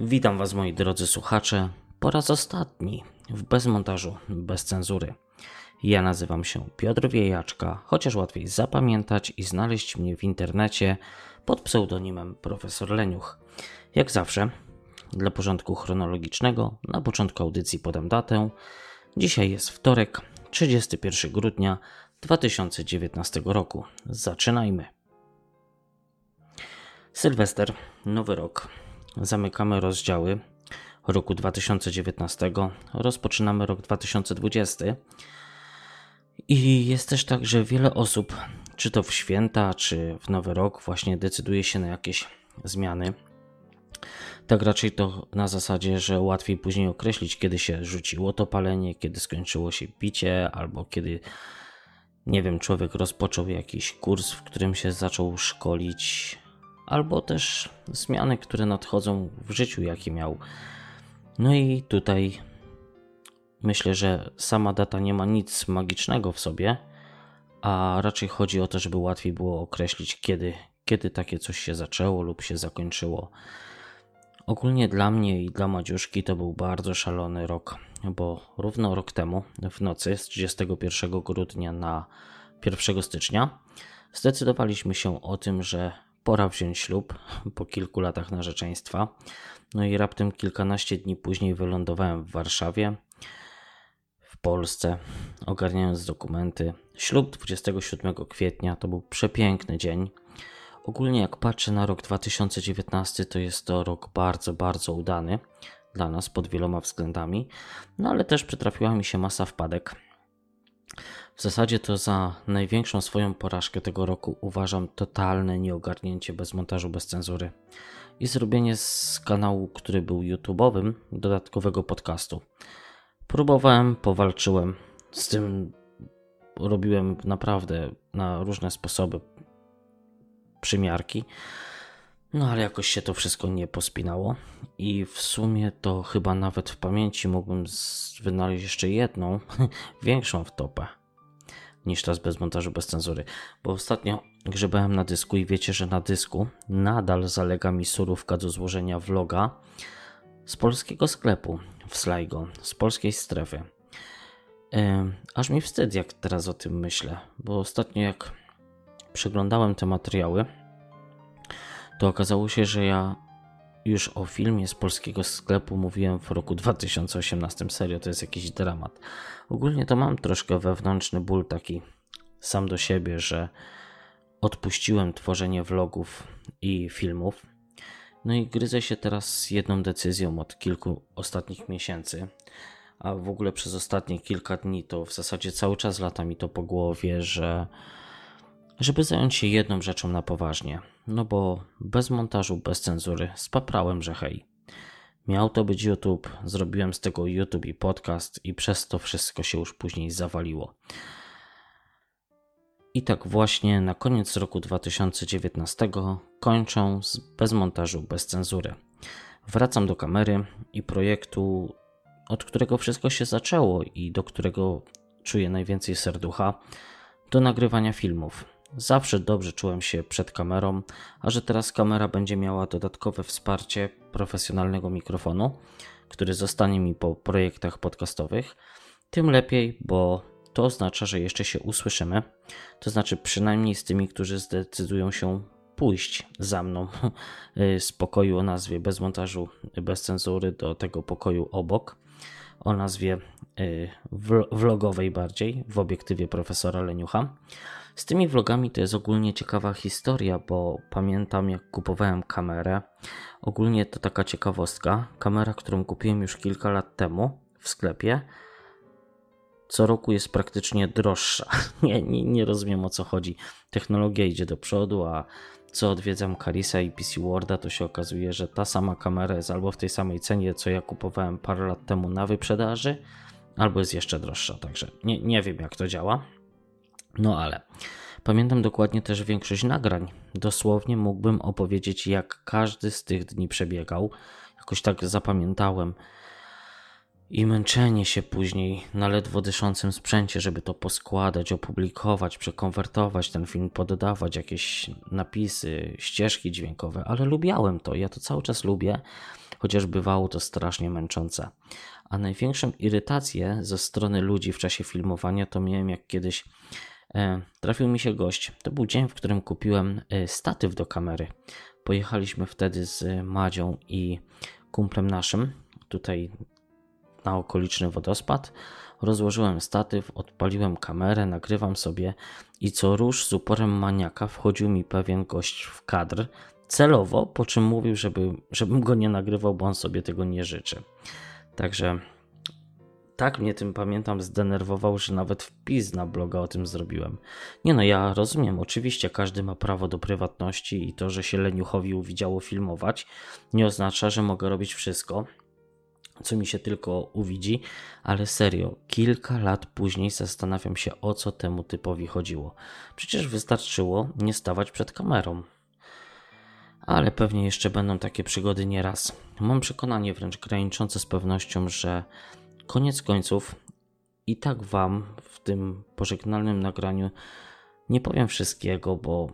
Witam Was, moi drodzy słuchacze, po raz ostatni w bezmontażu, bez cenzury. Ja nazywam się Piotr Wiejaczka, chociaż łatwiej zapamiętać i znaleźć mnie w internecie pod pseudonimem Profesor Leniuch. Jak zawsze, dla porządku chronologicznego, na początku audycji podam datę. Dzisiaj jest wtorek, 31 grudnia 2019 roku. Zaczynajmy. Sylwester, nowy rok. Zamykamy rozdziały roku 2019, rozpoczynamy rok 2020. I jest też tak, że wiele osób, czy to w święta, czy w nowy rok, właśnie decyduje się na jakieś zmiany. Tak raczej to na zasadzie, że łatwiej później określić, kiedy się rzuciło to palenie, kiedy skończyło się picie, albo kiedy, nie wiem, człowiek rozpoczął jakiś kurs, w którym się zaczął szkolić, albo też zmiany, które nadchodzą w życiu, jakie miał. No i tutaj myślę, że sama data nie ma nic magicznego w sobie, a raczej chodzi o to, żeby łatwiej było określić, kiedy, kiedy takie coś się zaczęło lub się zakończyło. Ogólnie dla mnie i dla Madziuszki to był bardzo szalony rok, bo równo rok temu, w nocy z 31 grudnia na 1 stycznia, zdecydowaliśmy się o tym, że pora wziąć ślub po kilku latach narzeczeństwa. No i raptem kilkanaście dni później wylądowałem w Warszawie, w Polsce, ogarniając dokumenty. Ślub 27 kwietnia to był przepiękny dzień. Ogólnie, jak patrzę na rok 2019, to jest to rok bardzo, bardzo udany dla nas pod wieloma względami, no ale też przytrafiła mi się masa wpadek. W zasadzie to za największą swoją porażkę tego roku uważam totalne nieogarnięcie bez montażu, bez cenzury i zrobienie z kanału, który był YouTube'owym, dodatkowego podcastu. Próbowałem, powalczyłem z tym, robiłem naprawdę na różne sposoby przymiarki. No ale jakoś się to wszystko nie pospinało i w sumie to chyba nawet w pamięci mógłbym wynaleźć jeszcze jedną, większą wtopę niż teraz bez montażu, bez cenzury. Bo ostatnio grzebałem na dysku i wiecie, że na dysku nadal zalega mi surówka do złożenia vloga z polskiego sklepu w Sligo, z polskiej strefy. Aż mi wstyd, jak teraz o tym myślę, bo ostatnio jak przeglądałem te materiały, to okazało się, że ja już o filmie z polskiego sklepu mówiłem w roku 2018. Serio, to jest jakiś dramat. Ogólnie to mam troszkę wewnętrzny ból taki sam do siebie, że odpuściłem tworzenie vlogów i filmów. No i gryzę się teraz z jedną decyzją od kilku ostatnich miesięcy. A w ogóle przez ostatnie kilka dni to w zasadzie cały czas lata mi to po głowie, że żeby zająć się jedną rzeczą na poważnie. No bo bez montażu, bez cenzury spaprałem, że hej. Miał to być YouTube, zrobiłem z tego YouTube i podcast i przez to wszystko się już później zawaliło. I tak właśnie na koniec roku 2019 kończę z bez montażu, bez cenzury. Wracam do kamery i projektu, od którego wszystko się zaczęło i do którego czuję najwięcej serducha, do nagrywania filmów. Zawsze dobrze czułem się przed kamerą, a że teraz kamera będzie miała dodatkowe wsparcie profesjonalnego mikrofonu, który zostanie mi po projektach podcastowych, tym lepiej, bo to oznacza, że jeszcze się usłyszymy. To znaczy, przynajmniej z tymi, którzy zdecydują się pójść za mną z pokoju o nazwie bez montażu, bez cenzury do tego pokoju obok o nazwie vlogowej bardziej w obiektywie profesora Leniucha. Z tymi vlogami to jest ogólnie ciekawa historia, bo pamiętam jak kupowałem kamerę. Ogólnie to taka ciekawostka. Kamera, którą kupiłem już kilka lat temu w sklepie, co roku jest praktycznie droższa. Nie, nie, nie rozumiem o co chodzi. Technologia idzie do przodu, a co odwiedzam Carisa i PC Worda, to się okazuje, że ta sama kamera jest albo w tej samej cenie, co ja kupowałem parę lat temu na wyprzedaży, albo jest jeszcze droższa. Także nie, nie wiem, jak to działa. No ale pamiętam dokładnie też większość nagrań. Dosłownie mógłbym opowiedzieć, jak każdy z tych dni przebiegał. Jakoś tak zapamiętałem. I męczenie się później na ledwo dyszącym sprzęcie, żeby to poskładać, opublikować, przekonwertować ten film, poddawać jakieś napisy, ścieżki dźwiękowe, ale lubiałem to, ja to cały czas lubię. chociaż bywało to strasznie męczące. A największą irytację ze strony ludzi w czasie filmowania to miałem jak kiedyś e, trafił mi się gość. To był dzień, w którym kupiłem e, statyw do kamery. Pojechaliśmy wtedy z Madzią i kumplem naszym tutaj na okoliczny wodospad. Rozłożyłem statyw, odpaliłem kamerę, nagrywam sobie i co rusz z uporem maniaka wchodził mi pewien gość w kadr celowo, po czym mówił, żeby, żebym go nie nagrywał, bo on sobie tego nie życzy. Także tak mnie tym pamiętam zdenerwował, że nawet wpis na bloga o tym zrobiłem. Nie no, ja rozumiem, oczywiście każdy ma prawo do prywatności i to, że się leniuchowi uwidziało filmować, nie oznacza, że mogę robić wszystko, co mi się tylko uwidzi, ale serio, kilka lat później zastanawiam się, o co temu typowi chodziło. Przecież wystarczyło nie stawać przed kamerą. Ale pewnie jeszcze będą takie przygody nieraz. Mam przekonanie wręcz graniczące z pewnością, że koniec końców i tak Wam w tym pożegnalnym nagraniu nie powiem wszystkiego, bo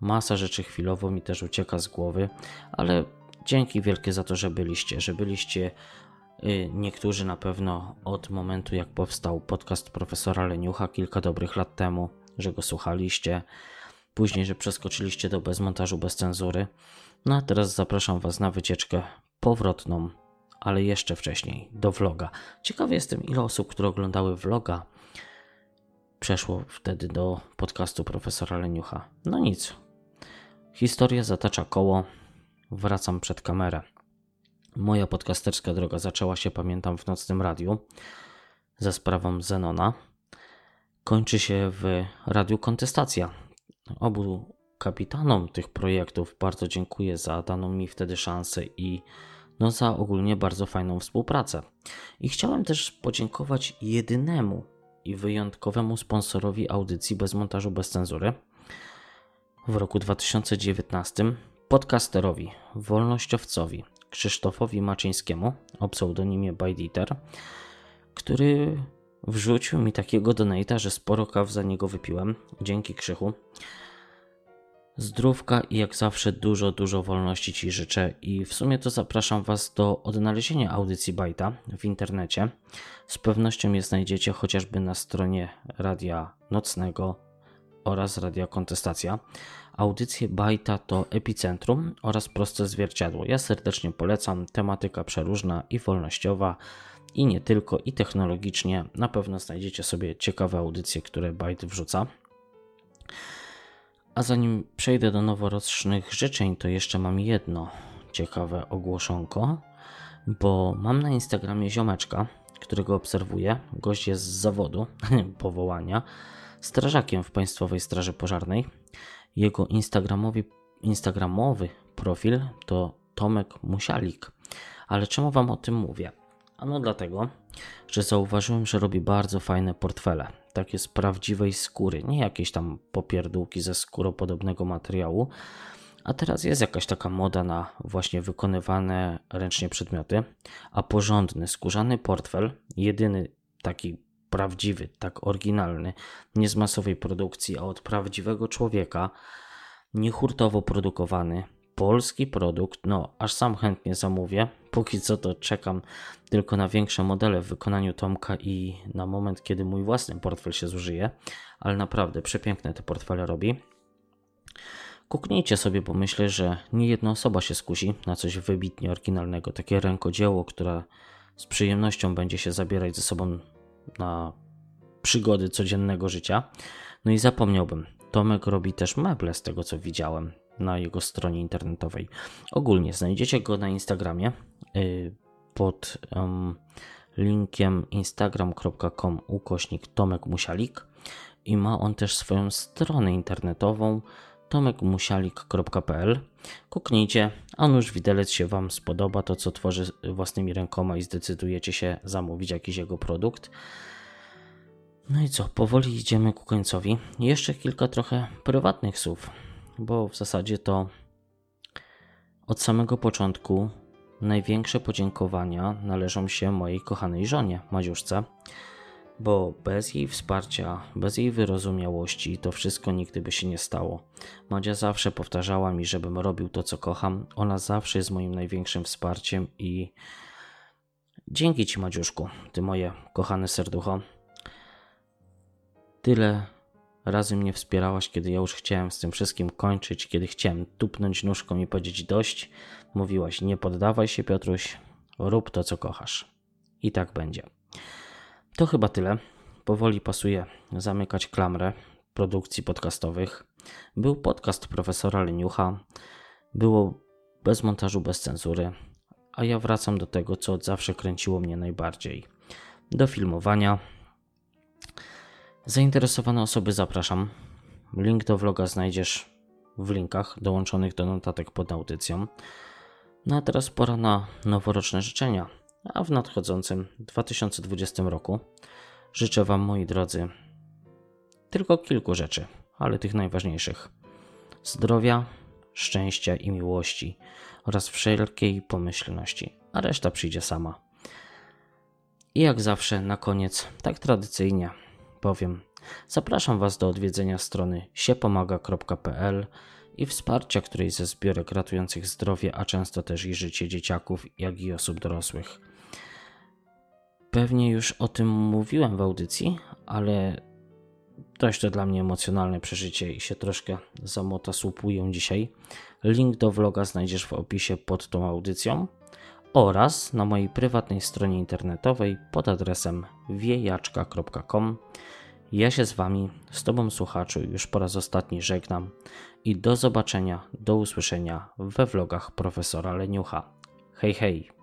masa rzeczy chwilowo mi też ucieka z głowy, ale dzięki wielkie za to, że byliście, że byliście y, niektórzy na pewno od momentu jak powstał podcast profesora Leniucha kilka dobrych lat temu, że go słuchaliście, później, że przeskoczyliście do bezmontażu bez cenzury. No a teraz zapraszam Was na wycieczkę powrotną ale jeszcze wcześniej, do vloga. Ciekawy jestem, ile osób, które oglądały vloga, przeszło wtedy do podcastu profesora Leniucha. No nic. Historia zatacza koło. Wracam przed kamerę. Moja podcasterska droga zaczęła się, pamiętam, w nocnym radiu za sprawą Zenona. Kończy się w Radiu Kontestacja. Obu kapitanom tych projektów bardzo dziękuję za daną mi wtedy szansę i no za ogólnie bardzo fajną współpracę. I chciałem też podziękować jedynemu i wyjątkowemu sponsorowi audycji bez montażu, bez cenzury w roku 2019 podcasterowi, wolnościowcowi Krzysztofowi Maczyńskiemu o pseudonimie Bajditer, który wrzucił mi takiego donata, że sporo kaw za niego wypiłem. Dzięki Krzychu. Zdrówka i jak zawsze dużo, dużo wolności Ci życzę i w sumie to zapraszam Was do odnalezienia audycji Bajta w internecie. Z pewnością je znajdziecie chociażby na stronie Radia Nocnego oraz Radia Kontestacja. Audycje Bajta to epicentrum oraz proste zwierciadło. Ja serdecznie polecam, tematyka przeróżna i wolnościowa i nie tylko, i technologicznie. Na pewno znajdziecie sobie ciekawe audycje, które Bajt wrzuca. A zanim przejdę do noworocznych życzeń, to jeszcze mam jedno ciekawe ogłoszonko, bo mam na Instagramie ziomeczka, którego obserwuję. Gość jest z zawodu, powołania, strażakiem w Państwowej Straży Pożarnej. Jego instagramowy, instagramowy profil to Tomek Musialik. Ale czemu Wam o tym mówię? Ano dlatego, że zauważyłem, że robi bardzo fajne portfele takie z prawdziwej skóry, nie jakieś tam popierdółki ze skóropodobnego materiału. A teraz jest jakaś taka moda na właśnie wykonywane ręcznie przedmioty, a porządny skórzany portfel, jedyny taki prawdziwy, tak oryginalny, nie z masowej produkcji, a od prawdziwego człowieka, nie hurtowo produkowany, polski produkt, no aż sam chętnie zamówię. Póki co to czekam tylko na większe modele w wykonaniu Tomka i na moment, kiedy mój własny portfel się zużyje, ale naprawdę przepiękne te portfele robi. Kuknijcie sobie, bo myślę, że nie jedna osoba się skusi na coś wybitnie oryginalnego, takie rękodzieło, które z przyjemnością będzie się zabierać ze sobą na przygody codziennego życia. No i zapomniałbym, Tomek robi też meble z tego co widziałem na jego stronie internetowej. Ogólnie znajdziecie go na Instagramie y, pod linkiem instagram.com ukośnik Tomek Musialik i ma on też swoją stronę internetową tomekmusialik.pl Kuknijcie, a nuż widelec się Wam spodoba to, co tworzy własnymi rękoma i zdecydujecie się zamówić jakiś jego produkt. No i co, powoli idziemy ku końcowi. Jeszcze kilka trochę prywatnych słów bo w zasadzie to od samego początku największe podziękowania należą się mojej kochanej żonie, Madziuszce, bo bez jej wsparcia, bez jej wyrozumiałości to wszystko nigdy by się nie stało. Madzia zawsze powtarzała mi, żebym robił to, co kocham. Ona zawsze jest moim największym wsparciem i dzięki Ci, Madziuszku, Ty moje kochane serducho. Tyle razy mnie wspierałaś, kiedy ja już chciałem z tym wszystkim kończyć, kiedy chciałem tupnąć nóżką i powiedzieć dość. Mówiłaś, nie poddawaj się, Piotruś, rób to, co kochasz. I tak będzie. To chyba tyle. Powoli pasuje zamykać klamrę produkcji podcastowych. Był podcast profesora Leniucha. Było bez montażu, bez cenzury. A ja wracam do tego, co od zawsze kręciło mnie najbardziej. Do filmowania. Zainteresowane osoby zapraszam. Link do vloga znajdziesz w linkach dołączonych do notatek pod audycją. No a teraz pora na noworoczne życzenia a w nadchodzącym 2020 roku życzę Wam, moi drodzy, tylko kilku rzeczy, ale tych najważniejszych: zdrowia, szczęścia i miłości oraz wszelkiej pomyślności, a reszta przyjdzie sama. I jak zawsze, na koniec, tak tradycyjnie powiem, zapraszam Was do odwiedzenia strony siepomaga.pl i wsparcia którejś ze zbiorek ratujących zdrowie, a często też i życie dzieciaków, jak i osób dorosłych. Pewnie już o tym mówiłem w audycji, ale dość to dla mnie emocjonalne przeżycie i się troszkę zamota słupuję dzisiaj. Link do vloga znajdziesz w opisie pod tą audycją oraz na mojej prywatnej stronie internetowej pod adresem wiejaczka.com. Ja się z Wami, z Tobą słuchaczu, już po raz ostatni żegnam i do zobaczenia, do usłyszenia we vlogach profesora Leniucha. Hej, hej!